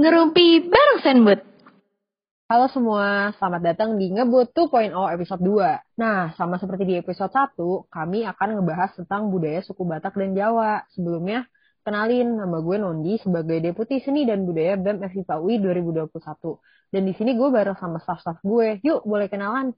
ngerumpi bareng Senbut. Halo semua, selamat datang di Ngebut 2.0 episode 2. Nah, sama seperti di episode 1, kami akan ngebahas tentang budaya suku Batak dan Jawa. Sebelumnya, kenalin nama gue Nondi sebagai Deputi Seni dan Budaya BEM FIPA UI 2021. Dan di sini gue bareng sama staff-staff gue. Yuk, boleh kenalan.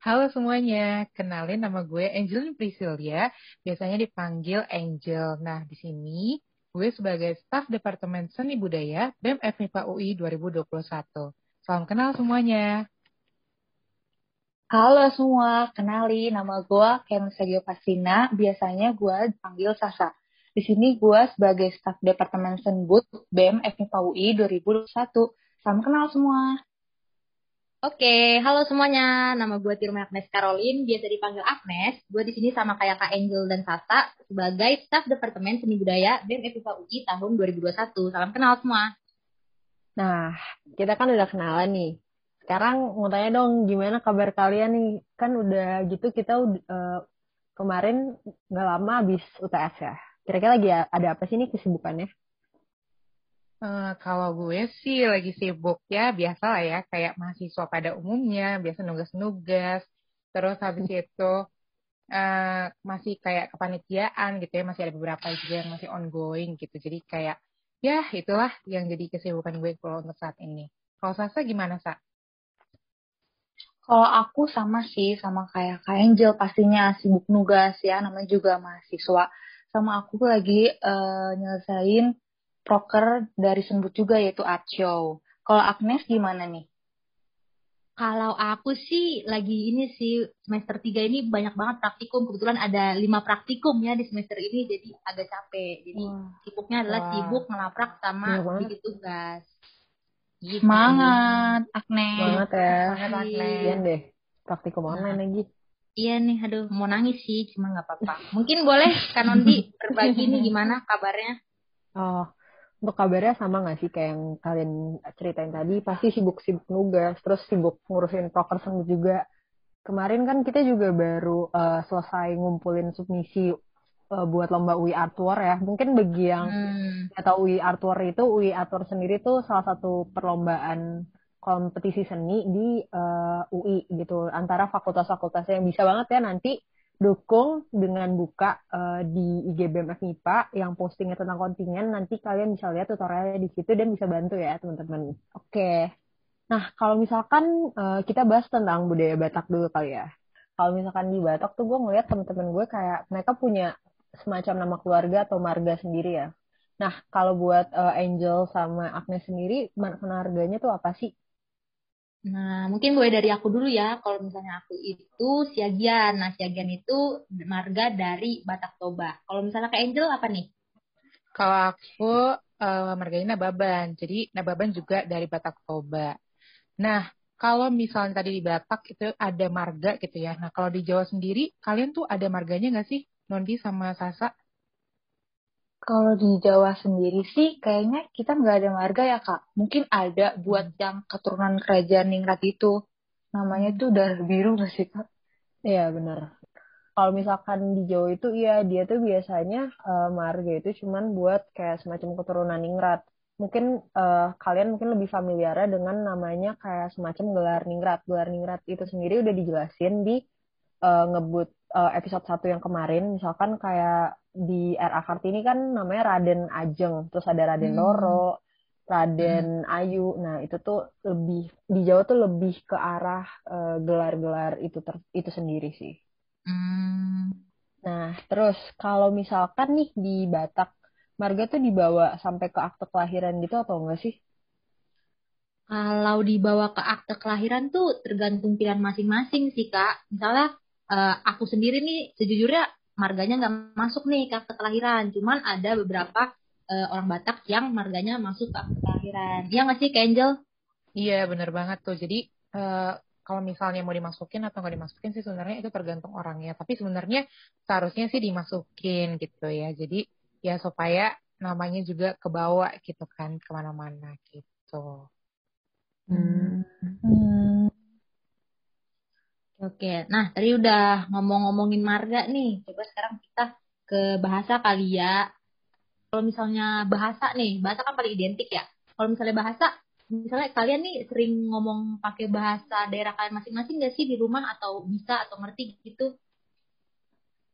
Halo semuanya, kenalin nama gue Angelin Priscilia, biasanya dipanggil Angel. Nah, di sini gue sebagai staf Departemen Seni Budaya BEM FMIPA UI 2021. Salam kenal semuanya. Halo semua, kenali nama gue Ken Sergio Pasina, biasanya gue panggil Sasa. Di sini gue sebagai staf Departemen Senbud BEM FMIPA UI 2021. Salam kenal semua. Oke, halo semuanya. Nama gue Tirma Agnes Caroline, biasa dipanggil Agnes. Gue di sini sama kayak Kak Angel dan Sasa sebagai staf Departemen Seni Budaya BEM FIPA UI tahun 2021. Salam kenal semua. Nah, kita kan udah kenalan nih. Sekarang mau tanya dong, gimana kabar kalian nih? Kan udah gitu kita uh, kemarin nggak lama habis UTS ya. Kira-kira lagi ada apa sih nih kesibukannya? Uh, kalau gue sih lagi sibuk ya biasa lah ya kayak mahasiswa pada umumnya biasa nugas-nugas terus habis itu uh, masih kayak kepanitiaan gitu ya masih ada beberapa juga yang masih ongoing gitu jadi kayak ya itulah yang jadi kesibukan gue kalau untuk saat ini. Kalau Sasa gimana, Sa? Kalau aku sama sih, sama kayak Kak Angel pastinya sibuk nugas ya, namanya juga mahasiswa. Sama aku lagi uh, nyelesain proker dari Sembut juga yaitu art show. Kalau Agnes gimana nih? Kalau aku sih lagi ini sih semester 3 ini banyak banget praktikum. Kebetulan ada lima praktikum ya di semester ini jadi agak capek. Jadi Wah. sibuknya adalah Wah. sibuk ngelaprak sama bikin tugas. Gitu. Semangat, Agnes. Semangat ya. Semangat, Agnes. Iya deh. Praktikum nah. online lagi. Iya nih, aduh mau nangis sih, cuma nggak apa-apa. Mungkin boleh Kanondi berbagi nih gimana kabarnya? Oh, untuk kabarnya sama nggak sih kayak yang kalian ceritain tadi? Pasti sibuk-sibuk nugas terus sibuk ngurusin proker juga. Kemarin kan kita juga baru uh, selesai ngumpulin submisi uh, buat lomba UI Art Tour ya. Mungkin bagi yang hmm. tahu UI Art Tour itu UI Art Tour sendiri tuh salah satu perlombaan kompetisi seni di uh, eh, UI gitu. Antara fakultas-fakultas yang bisa banget ya nanti dukung dengan buka uh, di IG BMF MIPA yang postingnya tentang kontingen nanti kalian bisa lihat tutorialnya di situ dan bisa bantu ya teman-teman. Oke. Okay. Nah, kalau misalkan uh, kita bahas tentang budaya Batak dulu kali ya. Kalau misalkan di Batak tuh gue ngeliat teman-teman gue kayak mereka punya semacam nama keluarga atau marga sendiri ya. Nah, kalau buat uh, Angel sama Agnes sendiri, marganya tuh apa sih? Nah, mungkin boleh dari aku dulu ya. Kalau misalnya aku itu Siagian. Nah, Siagian itu marga dari Batak Toba. Kalau misalnya ke Angel apa nih? Kalau aku uh, marganya Nababan. Jadi Nababan juga dari Batak Toba. Nah, kalau misalnya tadi di Batak itu ada marga gitu ya. Nah, kalau di Jawa sendiri, kalian tuh ada marganya nggak sih? Nondi sama Sasa? Kalau di Jawa sendiri sih kayaknya kita nggak ada marga ya kak. Mungkin ada buat hmm. yang keturunan kerajaan Ningrat itu. Namanya tuh darah biru nggak sih kak? Iya benar. Kalau misalkan di Jawa itu iya dia tuh biasanya uh, marga itu cuman buat kayak semacam keturunan Ningrat. Mungkin uh, kalian mungkin lebih familiar dengan namanya kayak semacam gelar Ningrat. Gelar Ningrat itu sendiri udah dijelasin di uh, ngebut uh, episode satu yang kemarin. Misalkan kayak di RA Kartini kan namanya Raden Ajeng, terus ada Raden hmm. Loro, Raden hmm. Ayu. Nah, itu tuh lebih di Jawa tuh lebih ke arah gelar gelar-gelar itu ter, itu sendiri sih. Hmm. Nah, terus kalau misalkan nih di Batak, marga tuh dibawa sampai ke akte kelahiran gitu atau enggak sih? Kalau dibawa ke akte kelahiran tuh tergantung pilihan masing-masing sih, Kak. Misalnya uh, aku sendiri nih sejujurnya marganya nggak masuk nih ke akte kelahiran. Cuman ada beberapa uh, orang Batak yang marganya masuk ke akte kelahiran. Iya nggak sih, Angel? Iya, bener banget tuh. Jadi uh, kalau misalnya mau dimasukin atau nggak dimasukin sih sebenarnya itu tergantung orangnya. Tapi sebenarnya seharusnya sih dimasukin gitu ya. Jadi ya supaya namanya juga kebawa gitu kan ke mana-mana gitu. Hmm. Oke, nah tadi udah ngomong-ngomongin marga nih. Coba sekarang kita ke bahasa kali ya. Kalau misalnya bahasa nih, bahasa kan paling identik ya. kalau misalnya bahasa misalnya kalian nih sering ngomong pakai bahasa daerah kalian masing-masing gak sih di rumah atau bisa atau ngerti gitu?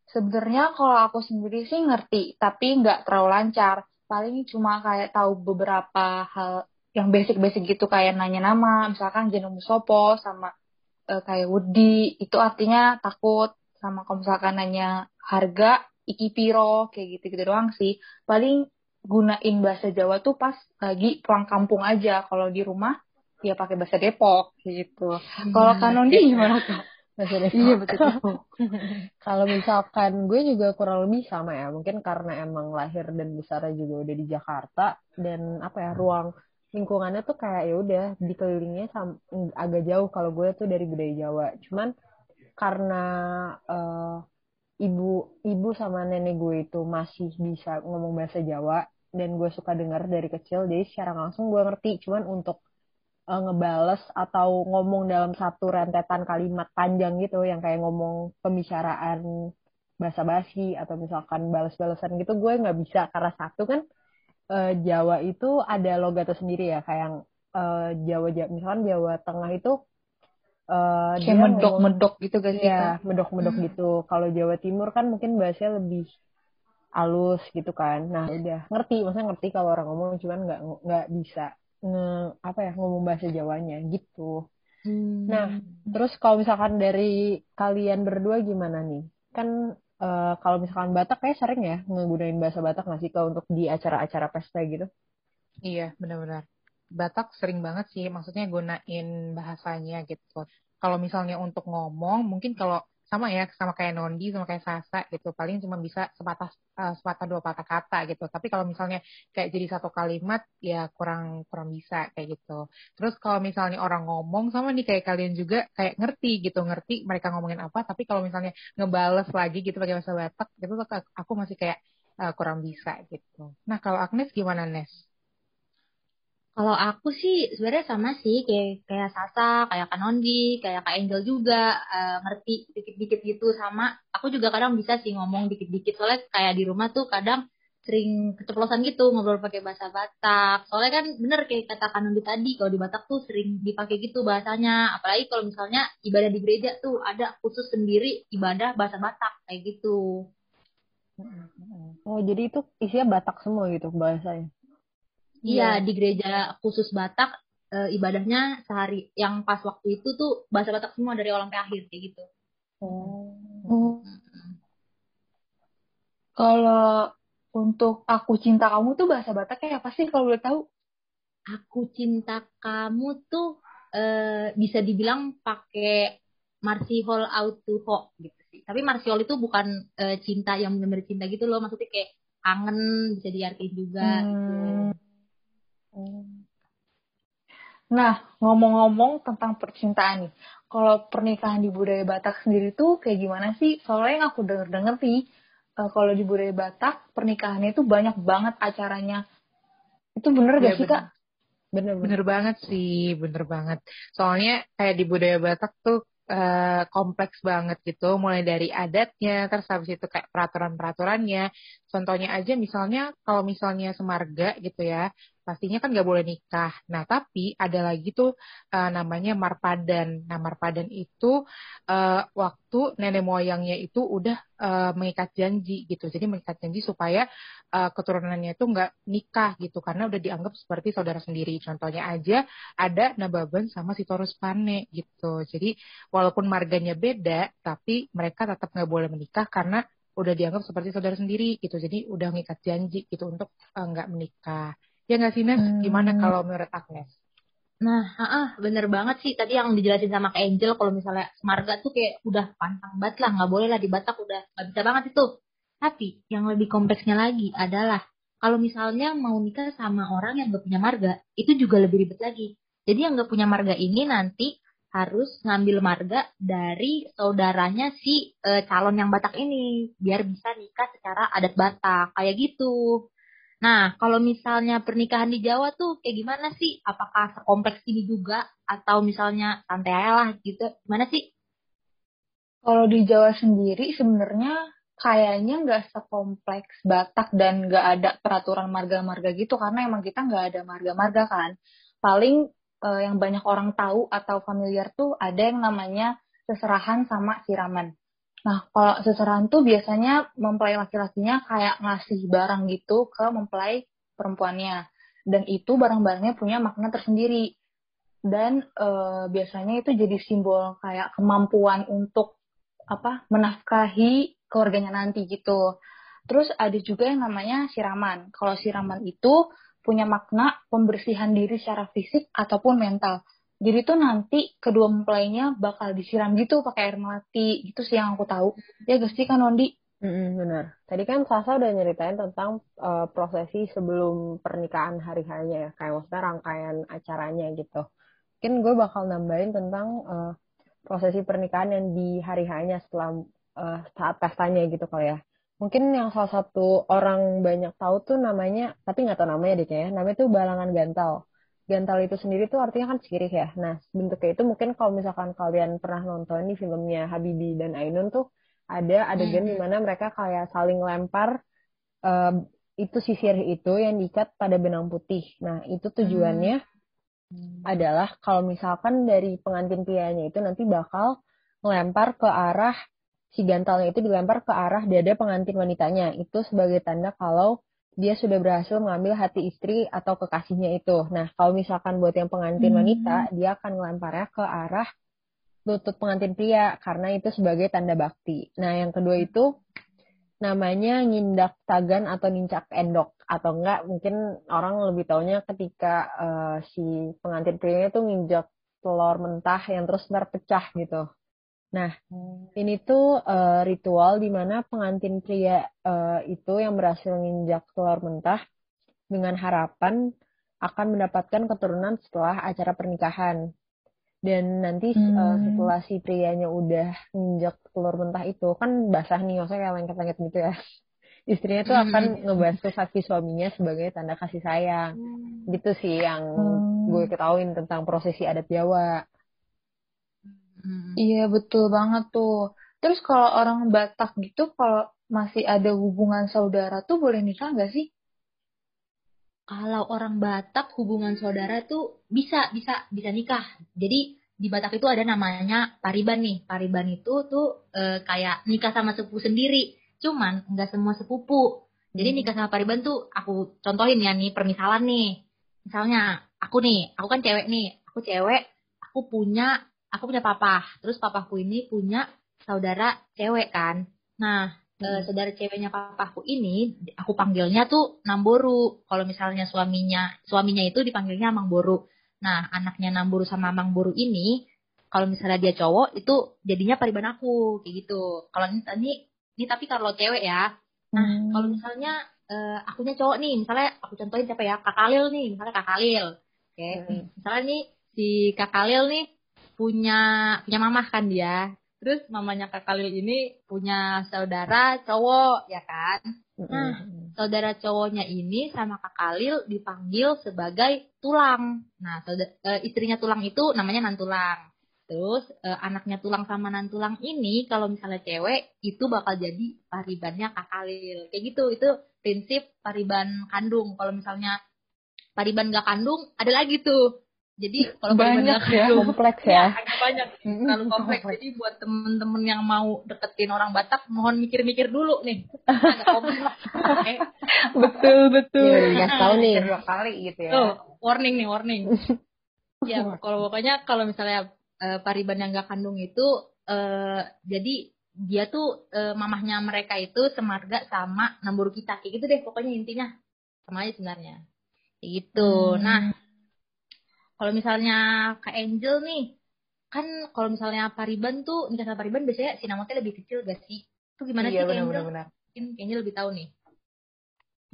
Sebenarnya kalau aku sendiri sih ngerti, tapi nggak terlalu lancar. Paling cuma kayak tahu beberapa hal yang basic-basic gitu kayak nanya nama, misalkan jeneng Musopo sama uh, kayak Woody, itu artinya takut sama kalau misalkan nanya harga, iki piro, kayak gitu-gitu doang sih. Paling gunain bahasa Jawa tuh pas lagi pulang kampung aja. Kalau di rumah ya pakai bahasa Depok gitu. Hmm, Kalau Kanoni iya. gimana kak? Bahasa Depok. Iya betul. Kalau misalkan gue juga kurang lebih sama ya. Mungkin karena emang lahir dan besarnya juga udah di Jakarta dan apa ya ruang lingkungannya tuh kayak ya udah dikelilingnya agak jauh kalau gue tuh dari budaya Jawa. Cuman karena uh, ibu ibu sama nenek gue itu masih bisa ngomong bahasa Jawa dan gue suka denger dari kecil jadi secara langsung gue ngerti cuman untuk uh, ngebales atau ngomong dalam satu rentetan kalimat panjang gitu yang kayak ngomong pembicaraan bahasa basi atau misalkan balas-balasan gitu gue nggak bisa karena satu kan uh, Jawa itu ada logatnya sendiri ya kayak yang uh, Jawa misalkan Jawa Tengah itu uh, kayak medok-medok gitu kan ya medok-medok hmm. gitu. Kalau Jawa Timur kan mungkin bahasanya lebih halus gitu kan. Nah udah ngerti maksudnya ngerti kalau orang ngomong cuman nggak nggak bisa nge apa ya ngomong bahasa Jawanya gitu. Hmm. nah terus kalau misalkan dari kalian berdua gimana nih? Kan uh, kalau misalkan Batak kayak sering ya ngegunain bahasa Batak nggak sih kalau untuk di acara-acara pesta gitu iya benar-benar Batak sering banget sih, maksudnya gunain bahasanya gitu. Kalau misalnya untuk ngomong, mungkin kalau sama ya sama kayak Nondi sama kayak Sasa gitu. Paling cuma bisa sepatah uh, sepatah dua patah kata gitu. Tapi kalau misalnya kayak jadi satu kalimat ya kurang kurang bisa kayak gitu. Terus kalau misalnya orang ngomong sama nih kayak kalian juga kayak ngerti gitu. Ngerti mereka ngomongin apa tapi kalau misalnya ngebales lagi gitu pakai bahasa Batak gitu aku masih kayak uh, kurang bisa gitu. Nah kalau Agnes gimana Nes kalau aku sih sebenarnya sama sih kayak kayak Sasa, kayak Kanondi, kayak Kak Angel juga uh, ngerti dikit-dikit gitu sama aku juga kadang bisa sih ngomong dikit-dikit soalnya kayak di rumah tuh kadang sering keceplosan gitu ngobrol pakai bahasa Batak. Soalnya kan bener kayak kata Kanondi tadi kalau di Batak tuh sering dipakai gitu bahasanya. Apalagi kalau misalnya ibadah di gereja tuh ada khusus sendiri ibadah bahasa Batak kayak gitu. Oh jadi itu isinya Batak semua gitu bahasanya? Iya, di gereja khusus Batak e, ibadahnya sehari yang pas waktu itu tuh bahasa Batak semua dari awal sampai akhir kayak gitu. Oh. oh. Kalau untuk aku cinta kamu tuh bahasa Bataknya apa sih kalau boleh tahu? Aku cinta kamu tuh e, bisa dibilang pakai Marsiol Autuho gitu sih. Tapi Marsiol itu bukan e, cinta yang benar-benar cinta gitu loh, maksudnya kayak kangen bisa diartikan juga. Gitu. Hmm. Gitu. Nah, ngomong-ngomong tentang percintaan nih, kalau pernikahan di budaya Batak sendiri tuh kayak gimana sih? Soalnya yang aku denger-denger nih, uh, kalau di budaya Batak, pernikahannya itu banyak banget acaranya. Itu bener ya, gak sih, Kak? Bener, bener banget sih, bener banget. Soalnya kayak di budaya Batak tuh uh, kompleks banget gitu, mulai dari adatnya, terus habis itu kayak peraturan-peraturannya. Contohnya aja misalnya kalau misalnya semarga gitu ya, pastinya kan nggak boleh nikah. Nah, tapi ada lagi tuh uh, namanya marpadan. Nah, marpadan itu uh, waktu nenek moyangnya itu udah uh, mengikat janji gitu. Jadi mengikat janji supaya uh, keturunannya itu nggak nikah gitu, karena udah dianggap seperti saudara sendiri. Contohnya aja ada Nababan sama si Torus Pane gitu. Jadi walaupun marganya beda, tapi mereka tetap nggak boleh menikah karena udah dianggap seperti saudara sendiri gitu. Jadi udah mengikat janji gitu untuk nggak uh, menikah. Ya nggak sih, Nes? Hmm. Gimana kalau menurut Agnes? Nah, ah, bener banget sih tadi yang dijelasin sama Kak Angel kalau misalnya Semarga tuh kayak udah pantang banget lah, nggak boleh lah di Batak udah nggak bisa banget itu. Tapi yang lebih kompleksnya lagi adalah kalau misalnya mau nikah sama orang yang gak punya marga, itu juga lebih ribet lagi. Jadi yang gak punya marga ini nanti harus ngambil marga dari saudaranya si e, calon yang Batak ini biar bisa nikah secara adat Batak kayak gitu. Nah, kalau misalnya pernikahan di Jawa tuh kayak gimana sih? Apakah sekompleks ini juga atau misalnya santai aja lah gitu? Gimana sih? Kalau di Jawa sendiri sebenarnya kayaknya nggak sekompleks Batak dan nggak ada peraturan marga-marga gitu karena emang kita nggak ada marga-marga kan. Paling uh, yang banyak orang tahu atau familiar tuh ada yang namanya seserahan sama siraman. Nah, kalau seserahan tuh biasanya mempelai laki-lakinya kayak ngasih barang gitu ke mempelai perempuannya. Dan itu barang-barangnya punya makna tersendiri. Dan e, biasanya itu jadi simbol kayak kemampuan untuk apa menafkahi keluarganya nanti gitu. Terus ada juga yang namanya siraman. Kalau siraman itu punya makna pembersihan diri secara fisik ataupun mental. Jadi tuh nanti kedua mempelainya bakal disiram gitu pakai air melati. Gitu sih yang aku tahu. Ya gak sih kan Nondi? Mm-hmm, benar. Tadi kan Sasa udah nyeritain tentang uh, prosesi sebelum pernikahan hari harinya ya. Kayak maksudnya rangkaian acaranya gitu. Mungkin gue bakal nambahin tentang uh, prosesi pernikahan yang di hari harinya setelah uh, saat pestanya gitu kali ya. Mungkin yang salah satu orang banyak tahu tuh namanya, tapi nggak tahu namanya deh kayaknya. Namanya tuh balangan gantal Gantal itu sendiri tuh artinya kan sirih ya. Nah, bentuknya itu mungkin kalau misalkan kalian pernah nonton di filmnya Habibi dan Ainun tuh ada adegan hmm. di mana mereka kayak saling lempar uh, itu si sirih itu yang diikat pada benang putih. Nah, itu tujuannya hmm. adalah kalau misalkan dari pengantin prianya itu nanti bakal melempar ke arah si gantalnya itu dilempar ke arah dada pengantin wanitanya. Itu sebagai tanda kalau dia sudah berhasil mengambil hati istri atau kekasihnya itu. Nah, kalau misalkan buat yang pengantin hmm. wanita, dia akan melemparnya ke arah lutut pengantin pria karena itu sebagai tanda bakti. Nah, yang kedua itu namanya ngindak tagan atau nincak endok atau enggak mungkin orang lebih taunya ketika uh, si pengantin pria itu nginjak telur mentah yang terus terpecah gitu. Nah, hmm. ini tuh uh, ritual di mana pengantin pria uh, itu yang berhasil menginjak telur mentah dengan harapan akan mendapatkan keturunan setelah acara pernikahan. Dan nanti hmm. uh, setelah si prianya udah menginjak telur mentah itu kan basah nih, maksudnya kayak lengket-lengket gitu ya. Istrinya tuh akan hmm. ngebasuh kaki suaminya sebagai tanda kasih sayang. Hmm. Gitu sih yang hmm. gue ketahuin tentang prosesi adat Jawa. Hmm. Iya betul banget tuh. Terus kalau orang Batak gitu, kalau masih ada hubungan saudara tuh boleh nikah nggak sih? Kalau orang Batak hubungan saudara tuh bisa bisa bisa nikah. Jadi di Batak itu ada namanya pariban nih. Pariban itu tuh e, kayak nikah sama sepupu sendiri. Cuman nggak semua sepupu. Jadi nikah sama pariban tuh aku contohin ya nih permisalan nih. Misalnya aku nih, aku kan cewek nih. Aku cewek, aku punya aku punya papa, terus papaku ini punya saudara cewek kan. Nah, hmm. e, saudara ceweknya papaku ini aku panggilnya tuh Namboru. Kalau misalnya suaminya suaminya itu dipanggilnya Mangboru. Nah, anaknya Namboru sama Mangboru ini kalau misalnya dia cowok itu jadinya pariban aku kayak gitu. Kalau ini ini, ini tapi kalau cewek ya. Nah, hmm. kalau misalnya uh, akunya cowok nih, misalnya aku contohin siapa ya? Kak Kalil nih, misalnya Kak Kalil. Oke. Okay. Hmm. Misalnya nih si Kak Kalil nih punya punya mamah kan dia. Terus mamanya Kak Khalil ini punya saudara cowok ya kan. Nah, saudara cowoknya ini sama Kak Khalil dipanggil sebagai tulang. Nah, saudara, e, istrinya tulang itu namanya Nantulang. Terus e, anaknya tulang sama Nantulang ini kalau misalnya cewek itu bakal jadi paribannya Kak Khalil. Kayak gitu, itu prinsip pariban kandung. Kalau misalnya pariban gak kandung, ada lagi tuh jadi kalau banyak ya, kompleks ya. ya agak banyak. Kalau kompleks. Jadi buat temen-temen yang mau deketin orang Batak, mohon mikir-mikir dulu nih. Agak kompleks. betul betul. Ya, tahu nih dua kali gitu ya. Oh, warning nih, warning. ya, kalau pokoknya kalau misalnya uh, pariban yang gak kandung itu, uh, jadi dia tuh uh, mamahnya mereka itu semarga sama nambur kita kayak gitu deh pokoknya intinya sama aja sebenarnya gitu. Hmm. Nah, kalau misalnya Kak Angel nih, kan kalau misalnya Pariban tuh nikah sama Pariban biasanya sinamotnya lebih kecil gak sih? Itu gimana iya, sih Kak Angel? Benar, Mungkin Angel lebih tahu nih.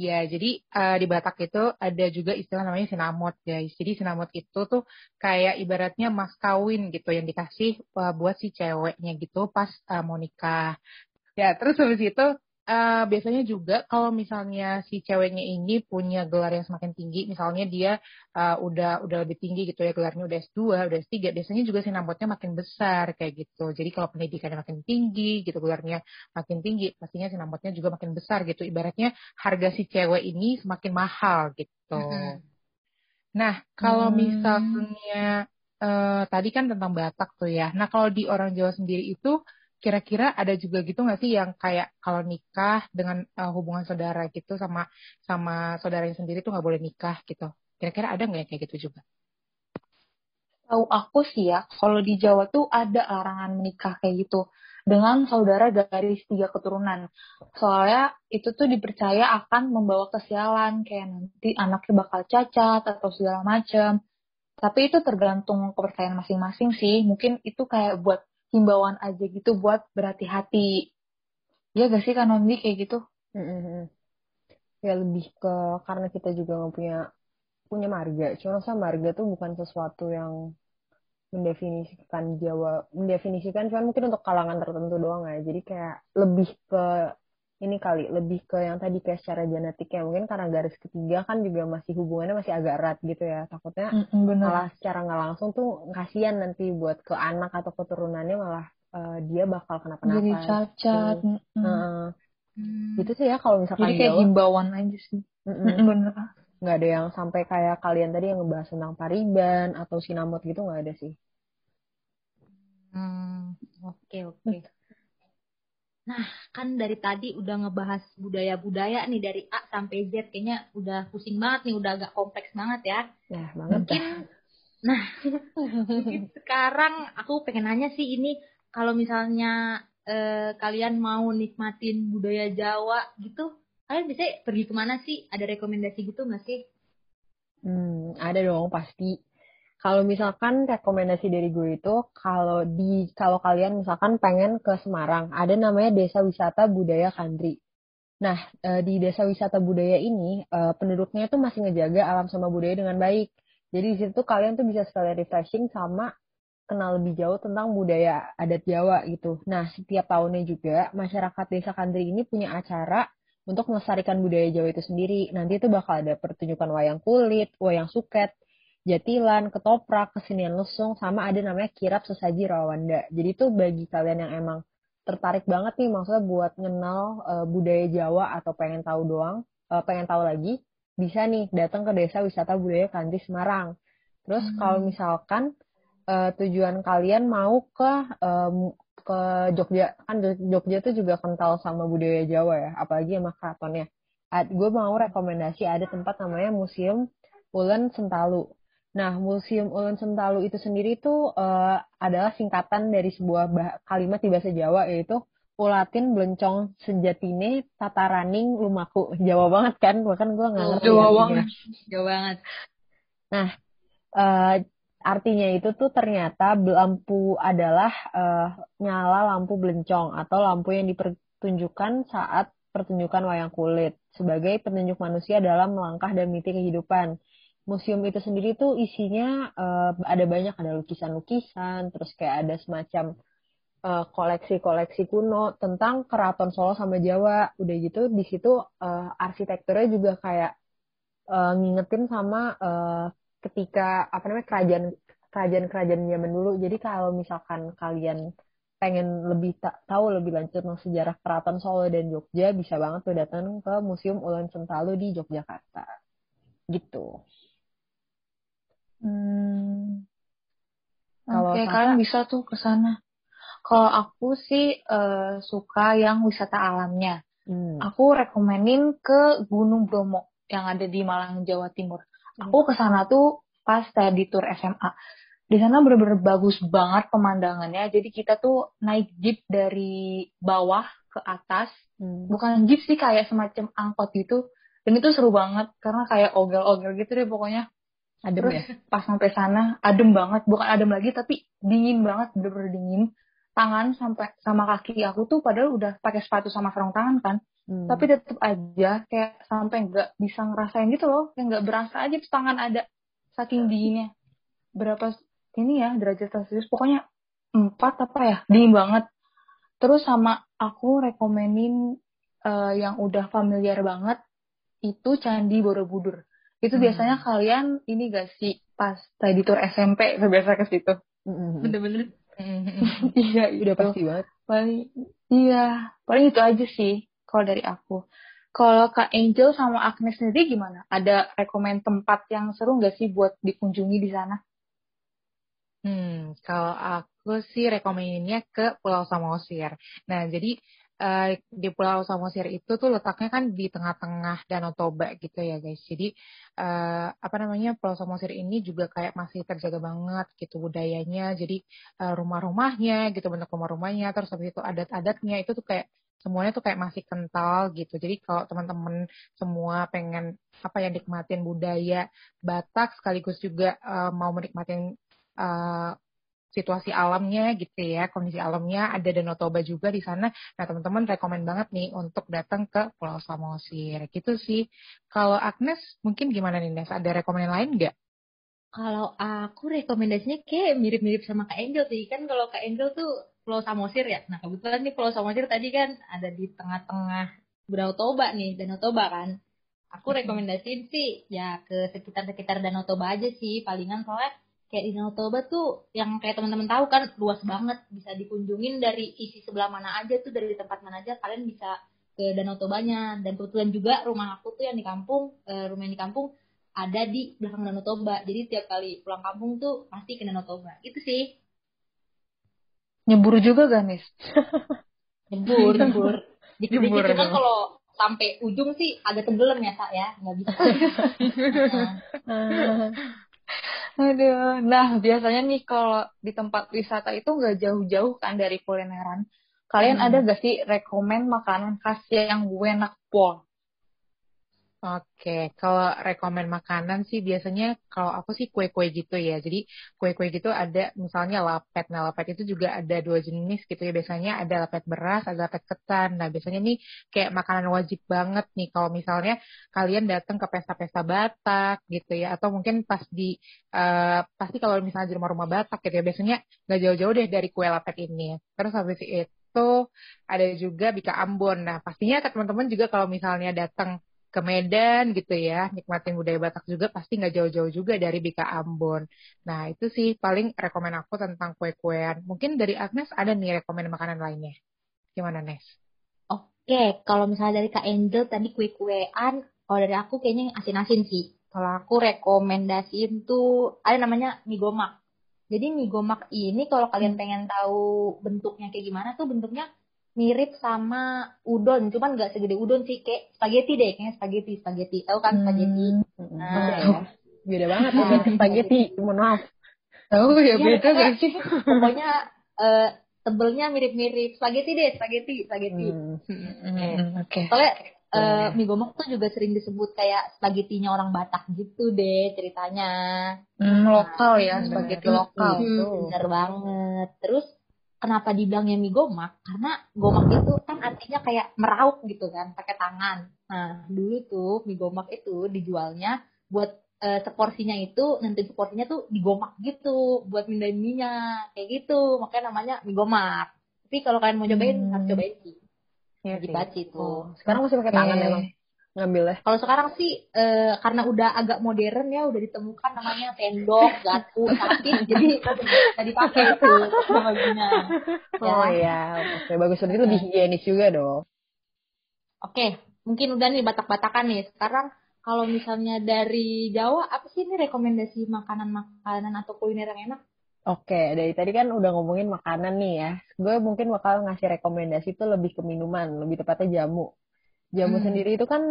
Ya, jadi uh, di Batak itu ada juga istilah namanya sinamot, guys. Jadi sinamot itu tuh kayak ibaratnya mas kawin gitu yang dikasih uh, buat si ceweknya gitu pas uh, mau nikah. Ya, terus habis itu uh, biasanya juga kalau misalnya si ceweknya ini punya gelar yang semakin tinggi, misalnya dia uh, udah udah lebih tinggi gitu ya gelarnya udah S2, udah S3, biasanya juga sinambotnya makin besar kayak gitu. Jadi kalau pendidikannya makin tinggi gitu gelarnya makin tinggi, pastinya sinambotnya juga makin besar gitu. Ibaratnya harga si cewek ini semakin mahal gitu. Mm -hmm. Nah, kalau hmm. misalnya uh, tadi kan tentang Batak tuh ya. Nah, kalau di orang Jawa sendiri itu kira-kira ada juga gitu nggak sih yang kayak kalau nikah dengan uh, hubungan saudara gitu sama sama saudaranya sendiri tuh nggak boleh nikah gitu. Kira-kira ada nggak yang kayak gitu juga? Tahu aku sih ya, kalau di Jawa tuh ada larangan menikah kayak gitu dengan saudara garis tiga keturunan. Soalnya itu tuh dipercaya akan membawa kesialan, kayak nanti anaknya bakal cacat atau segala macam. Tapi itu tergantung kepercayaan masing-masing sih. Mungkin itu kayak buat himbauan aja gitu buat berhati-hati. Ya gak sih kan Nondi kayak gitu? Mm-hmm. Ya lebih ke karena kita juga nggak punya punya marga. Cuma sama marga tuh bukan sesuatu yang mendefinisikan Jawa, mendefinisikan cuman mungkin untuk kalangan tertentu doang ya. Jadi kayak lebih ke ini kali lebih ke yang tadi kayak secara genetik ya mungkin karena garis ketiga kan juga masih hubungannya masih agak erat gitu ya takutnya mm, malah secara nggak langsung tuh kasihan nanti buat ke anak atau keturunannya malah uh, dia bakal kenapa-napa jadi cacat gitu. mm. Uh, mm. itu sih ya kalau misalkan jadi kayak himbauan aja sih mm -mm. bener nggak ada yang sampai kayak kalian tadi yang ngebahas tentang pariban atau sinamot gitu nggak ada sih hmm oke okay, oke okay. Nah, kan dari tadi udah ngebahas budaya-budaya nih dari A sampai Z kayaknya udah pusing banget nih, udah agak kompleks banget ya. Ya, banget. Mungkin nah, mungkin sekarang aku pengen nanya sih ini kalau misalnya eh, kalian mau nikmatin budaya Jawa gitu, kalian bisa pergi ke mana sih? Ada rekomendasi gitu nggak sih? Hmm, ada dong pasti. Kalau misalkan rekomendasi dari gue itu kalau di kalau kalian misalkan pengen ke Semarang, ada namanya Desa Wisata Budaya Kandri. Nah, e, di Desa Wisata Budaya ini e, penduduknya itu masih ngejaga alam sama budaya dengan baik. Jadi di situ kalian tuh bisa sekalian refreshing sama kenal lebih jauh tentang budaya adat Jawa gitu. Nah, setiap tahunnya juga masyarakat Desa Kandri ini punya acara untuk melestarikan budaya Jawa itu sendiri. Nanti itu bakal ada pertunjukan wayang kulit, wayang suket, jatilan, ketoprak, kesenian lesung, sama ada namanya kirap sesaji rawanda. Jadi itu bagi kalian yang emang tertarik banget nih maksudnya buat kenal uh, budaya Jawa atau pengen tahu doang, uh, pengen tahu lagi, bisa nih datang ke Desa Wisata Budaya Kanti Semarang. Terus hmm. kalau misalkan uh, tujuan kalian mau ke um, ke Jogja, kan Jogja tuh juga kental sama budaya Jawa ya, apalagi sama keratonnya. Gue mau rekomendasi ada tempat namanya Museum Ulen Sentalu. Nah, Museum Ulun Sentalu itu sendiri itu uh, adalah singkatan dari sebuah kalimat di bahasa Jawa yaitu Ulatin Blencong Senjatine Tataraning Lumaku. Jawa banget kan? Bahkan gue nggak ngerti. Jawa banget. Jawa banget. Nah, uh, artinya itu tuh ternyata lampu adalah uh, nyala lampu belencong atau lampu yang dipertunjukkan saat pertunjukan wayang kulit sebagai petunjuk manusia dalam melangkah dan miti kehidupan museum itu sendiri tuh isinya uh, ada banyak ada lukisan-lukisan terus kayak ada semacam eh, koleksi-koleksi kuno tentang keraton Solo sama Jawa. Udah gitu di situ uh, arsitekturnya juga kayak uh, ngingetin sama uh, ketika apa namanya kerajaan kerajaan-kerajaan zaman dulu. Jadi kalau misalkan kalian pengen lebih ta tahu lebih lanjut tentang sejarah keraton Solo dan Jogja bisa banget tuh datang ke Museum Ulun Sentalu di Yogyakarta. Gitu. Hmm. Oke, okay, kalian bisa tuh ke sana. Kalau aku sih uh, suka yang wisata alamnya. Hmm. Aku rekomenin ke Gunung Bromo yang ada di Malang, Jawa Timur. Hmm. Aku ke sana tuh pas di tour SMA. Di sana bener-bener bagus banget pemandangannya. Jadi kita tuh naik jeep dari bawah ke atas. Hmm. Bukan jeep sih kayak semacam angkot gitu. Dan itu seru banget karena kayak ogel-ogel gitu deh pokoknya adem Terus? ya? Pas sampai sana adem banget. Bukan adem lagi tapi dingin banget bener-bener dingin. Tangan sampai sama kaki aku tuh padahal udah pakai sepatu sama sarung tangan kan. Hmm. tapi tetap aja kayak sampai nggak bisa ngerasain gitu loh. Kayak nggak berasa aja tuh tangan ada saking dinginnya. Berapa ini ya derajat celcius pokoknya empat apa ya dingin banget. Terus sama aku rekomenin uh, yang udah familiar banget itu Candi Borobudur. Itu hmm. biasanya kalian ini gak sih pas tadi tour SMP biasa ke situ? Hmm. Bener-bener. iya, udah pasti banget. Paling iya, paling itu aja sih kalau dari aku. Kalau Kak Angel sama Agnes sendiri gimana? Ada rekomend tempat yang seru nggak sih buat dikunjungi di sana? Hmm, kalau aku sih rekomendasinya ke Pulau Samosir. Nah, jadi uh, di Pulau Samosir itu tuh letaknya kan di tengah-tengah Danau Toba gitu ya guys. Jadi uh, apa namanya Pulau Samosir ini juga kayak masih terjaga banget gitu budayanya. Jadi uh, rumah-rumahnya gitu bentuk rumah-rumahnya terus habis itu adat-adatnya itu tuh kayak semuanya tuh kayak masih kental gitu. Jadi kalau teman-teman semua pengen apa ya nikmatin budaya Batak sekaligus juga uh, mau menikmatin situasi alamnya gitu ya, kondisi alamnya ada Danau Toba juga di sana. Nah teman-teman rekomend banget nih untuk datang ke Pulau Samosir gitu sih. Kalau Agnes mungkin gimana nih Nes? Ada rekomendasi lain nggak? Kalau aku rekomendasinya kayak mirip-mirip sama Kak Angel sih. Kan kalau Kak Angel tuh Pulau Samosir ya. Nah kebetulan nih Pulau Samosir tadi kan ada di tengah-tengah Danau Toba nih, Danau Toba kan. Aku rekomendasiin sih ya ke sekitar-sekitar Danau Toba aja sih. Palingan soalnya kayak di Danau Toba tuh yang kayak teman-teman tahu kan luas banget. Bisa dikunjungin dari sisi sebelah mana aja tuh dari tempat mana aja kalian bisa ke Danau Tobanya. Dan kebetulan juga rumah aku tuh yang di kampung eh, rumah yang di kampung ada di belakang Danau Toba. Jadi tiap kali pulang kampung tuh pasti ke Danau Toba. Itu sih. Nyebur juga gak nis nyebur nyebur. Dikit-dikit cuman kalau sampai ujung sih agak tenggelam ya kak ya. Nggak bisa. Nah. Aduh, nah biasanya nih kalau di tempat wisata itu nggak jauh-jauh kan dari kulineran. Kalian hmm. ada gak sih rekomend makanan khas yang enak pol? Oke, kalau rekomend makanan sih biasanya kalau aku sih kue-kue gitu ya. Jadi kue-kue gitu ada misalnya lapet. Nah lapet itu juga ada dua jenis gitu ya. Biasanya ada lapet beras, ada lapet ketan. Nah biasanya nih kayak makanan wajib banget nih kalau misalnya kalian datang ke pesta-pesta Batak gitu ya. Atau mungkin pas di, uh, pasti kalau misalnya di rumah-rumah Batak gitu ya. Biasanya nggak jauh-jauh deh dari kue lapet ini. Terus habis itu ada juga Bika Ambon. Nah pastinya teman-teman juga kalau misalnya datang ke Medan gitu ya, nikmatin budaya Batak juga pasti nggak jauh-jauh juga dari Bika Ambon. Nah itu sih paling rekomend aku tentang kue-kuean. Mungkin dari Agnes ada nih rekomend makanan lainnya. Gimana Nes? Oke, kalau misalnya dari Kak Angel tadi kue-kuean, kalau dari aku kayaknya asin-asin sih. Kalau aku rekomendasiin tuh ada namanya mie gomak. Jadi mie gomak ini kalau kalian pengen tahu bentuknya kayak gimana tuh bentuknya mirip sama udon, cuman nggak segede udon sih, kayak spaghetti deh, kayaknya spaghetti, spaghetti. Tahu kan spaghetti? Hmm. Nah, ya. beda banget ya spaghetti, mohon maaf. Tahu ya, ya beda gak sih? Pokoknya uh, tebelnya mirip-mirip spaghetti deh, spaghetti, spaghetti. Hmm. Hmm. Oke. Okay. Soalnya uh, mie gomak tuh juga sering disebut kayak spagettinya orang Batak gitu deh ceritanya. Hmm, lokal ya, spaghetti lokal. Hmm, bener banget. Terus kenapa dibilangnya mie gomak? Karena gomak itu kan artinya kayak merauk gitu kan, pakai tangan. Nah, dulu tuh mie gomak itu dijualnya buat e, seporsinya itu nanti seporsinya tuh digomak gitu buat mindahin minyak kayak gitu. Makanya namanya mie gomak. Tapi kalau kalian mau cobain hmm. harus cobain sih. Ya, di Paci tuh. Oh, sekarang masih pakai tangan emang ngambilnya? Kalau sekarang sih e, karena udah agak modern ya, udah ditemukan namanya tendok, gatu, tapi jadi bisa dipakai itu baginya. Ya. Oh iya, oke bagus lebih lebih higienis juga dong. Oke, mungkin udah nih batak-batakan nih. Sekarang kalau misalnya dari Jawa, apa sih ini rekomendasi makanan-makanan atau kuliner yang enak? Oke, dari tadi kan udah ngomongin makanan nih ya. Gue mungkin bakal ngasih rekomendasi itu lebih ke minuman, lebih tepatnya jamu jamu hmm. sendiri itu kan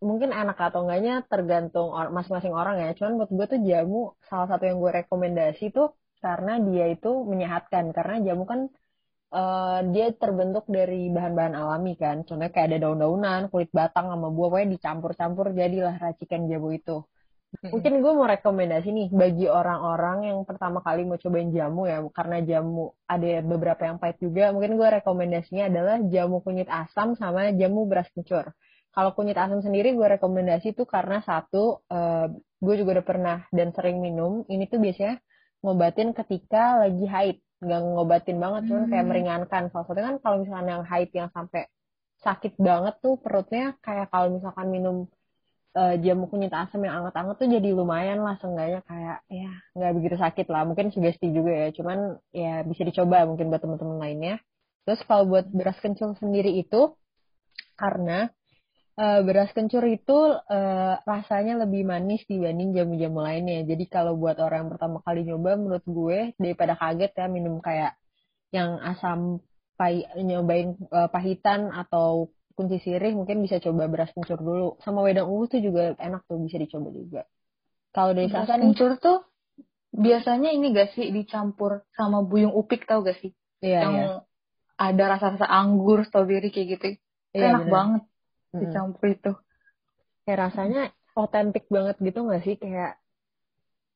mungkin enak atau enggaknya tergantung masing-masing orang ya. Cuman buat gue tuh jamu salah satu yang gue rekomendasi tuh karena dia itu menyehatkan. Karena jamu kan uh, dia terbentuk dari bahan-bahan alami kan. Contohnya kayak ada daun-daunan, kulit batang sama buah, pokoknya dicampur-campur jadilah racikan jamu itu. Mungkin gue mau rekomendasi nih bagi orang-orang yang pertama kali mau cobain jamu ya, karena jamu ada beberapa yang pahit juga. Mungkin gue rekomendasinya adalah jamu kunyit asam sama jamu beras kencur. Kalau kunyit asam sendiri gue rekomendasi tuh karena satu, uh, gue juga udah pernah dan sering minum. Ini tuh biasanya ngobatin ketika lagi haid, nggak ngobatin banget, cuman kayak hmm. meringankan. Salah satunya kan kalau misalnya yang haid yang sampai sakit banget tuh perutnya kayak kalau misalkan minum uh, jamu kunyit asam yang anget-anget tuh jadi lumayan lah seenggaknya kayak ya nggak begitu sakit lah. Mungkin sugesti juga ya cuman ya bisa dicoba mungkin buat teman-teman lainnya. Terus kalau buat beras kencur sendiri itu karena uh, beras kencur itu uh, rasanya lebih manis dibanding jamu-jamu lainnya. Jadi kalau buat orang yang pertama kali nyoba menurut gue daripada kaget ya minum kayak yang asam pai nyobain uh, pahitan atau kunci sirih mungkin bisa coba beras kencur dulu. Sama wedang ungu tuh juga enak tuh bisa dicoba juga. Kalau dari beras kencur tuh biasanya ini gak sih dicampur sama buyung upik tau gak sih? Iya, yang iya. ada rasa-rasa anggur strawberry kayak gitu. Iya, enak bener. banget dicampur mm -hmm. itu. Kayak rasanya otentik banget gitu gak sih? Kayak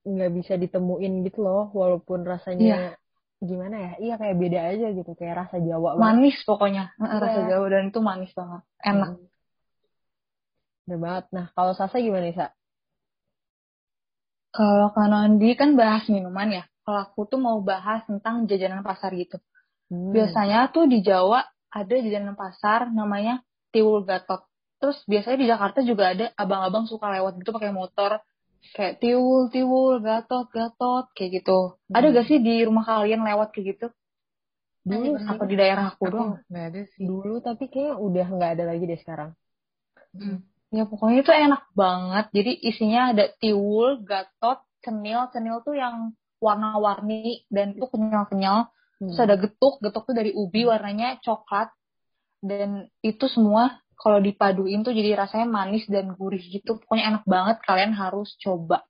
nggak bisa ditemuin gitu loh walaupun rasanya iya gimana ya iya kayak beda aja gitu kayak rasa Jawa banget. manis pokoknya yeah. rasa Jawa dan itu manis banget enak hmm. Udah banget nah kalau Sasa gimana Sa? kalau Kanandi kan bahas minuman ya kalau aku tuh mau bahas tentang jajanan pasar gitu hmm. biasanya tuh di Jawa ada jajanan pasar namanya Tiwul Gatot terus biasanya di Jakarta juga ada abang-abang suka lewat gitu pakai motor kayak tiwul tiwul gatot gatot kayak gitu. Hmm. ada gak sih di rumah kalian lewat kayak gitu? Dulu apa di daerah aku, aku doang. Nggak ada sih. Dulu tapi kayaknya udah nggak ada lagi deh sekarang. Hmm. ya pokoknya itu enak banget. Jadi isinya ada tiwul gatot cenil. Cenil tuh yang warna-warni dan itu kenyal-kenyal. Hmm. terus ada getuk. Getuk tuh dari ubi warnanya coklat. Dan itu semua kalau dipaduin tuh jadi rasanya manis dan gurih gitu. Pokoknya enak banget, kalian harus coba.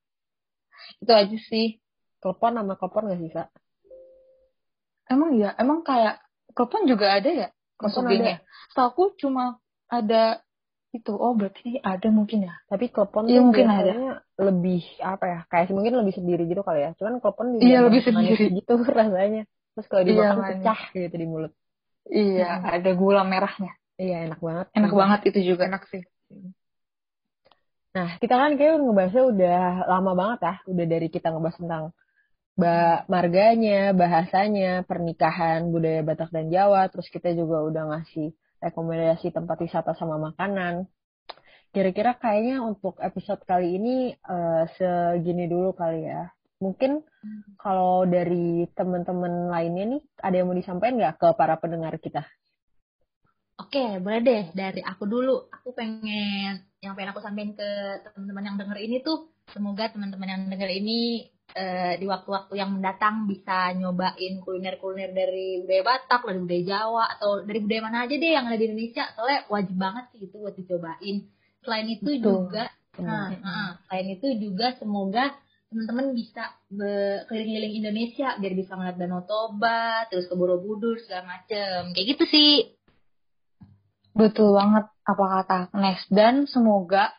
Itu aja sih. Klepon sama kopor gak sih, Kak? Emang ya, emang kayak klepon juga ada ya? Klepon. So, aku cuma ada itu. Oh, berarti ada mungkin ya. Tapi klepon iya, tuh mungkin ada. lebih apa ya? Kayak mungkin lebih sendiri gitu kali ya. Cuman klepon iya, lebih sendiri gitu rasanya. Terus kalau dimakan iya, pecah gitu di mulut. Iya, hmm. ada gula merahnya. Iya enak banget. Enak juga. banget itu juga. Enak sih. Nah kita kan kayak ngebahasnya udah lama banget ya. Udah dari kita ngebahas tentang ba marganya, bahasanya, pernikahan, budaya Batak dan Jawa. Terus kita juga udah ngasih rekomendasi tempat wisata sama makanan. Kira-kira kayaknya untuk episode kali ini uh, segini dulu kali ya. Mungkin kalau dari teman-teman lainnya nih, ada yang mau disampaikan nggak ke para pendengar kita? Oke, boleh deh dari aku dulu. Aku pengen yang pengen aku sampaikan ke teman-teman yang denger ini tuh semoga teman-teman yang denger ini uh, di waktu-waktu yang mendatang bisa nyobain kuliner-kuliner dari budaya Batak, dari budaya Jawa atau dari budaya mana aja deh yang ada di Indonesia. Soalnya wajib banget sih itu buat dicobain. Selain itu Betul. juga nah, uh, selain itu juga semoga teman-teman bisa keliling-keliling Indonesia biar bisa ngeliat Danau Toba, terus ke Borobudur segala macem. Kayak gitu sih. Betul banget apa kata Nes dan semoga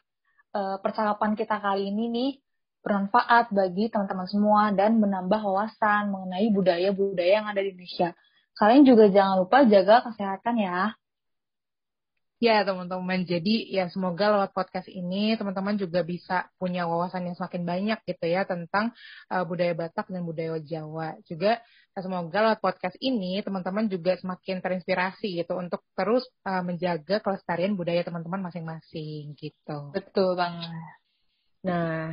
uh, percakapan kita kali ini nih bermanfaat bagi teman-teman semua dan menambah wawasan mengenai budaya-budaya yang ada di Indonesia. Kalian juga jangan lupa jaga kesehatan ya. Ya teman-teman, jadi ya semoga lewat podcast ini teman-teman juga bisa punya wawasan yang semakin banyak gitu ya tentang uh, budaya Batak dan budaya Jawa. Juga uh, semoga lewat podcast ini teman-teman juga semakin terinspirasi gitu untuk terus uh, menjaga kelestarian budaya teman-teman masing-masing gitu. Betul banget. Nah,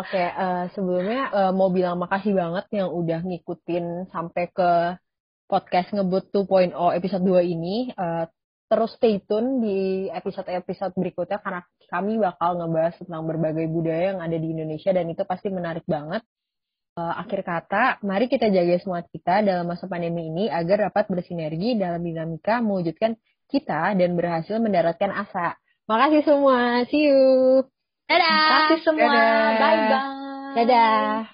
oke okay, uh, sebelumnya uh, mau bilang makasih banget yang udah ngikutin sampai ke podcast ngebut 2.0 episode 2 ini. Uh, terus stay tune di episode-episode berikutnya karena kami bakal ngebahas tentang berbagai budaya yang ada di Indonesia dan itu pasti menarik banget. Uh, akhir kata, mari kita jaga semua kita dalam masa pandemi ini agar dapat bersinergi dalam dinamika mewujudkan kita dan berhasil mendaratkan asa. Makasih semua, see you. Dadah. Makasih semua, bye bye. Dadah.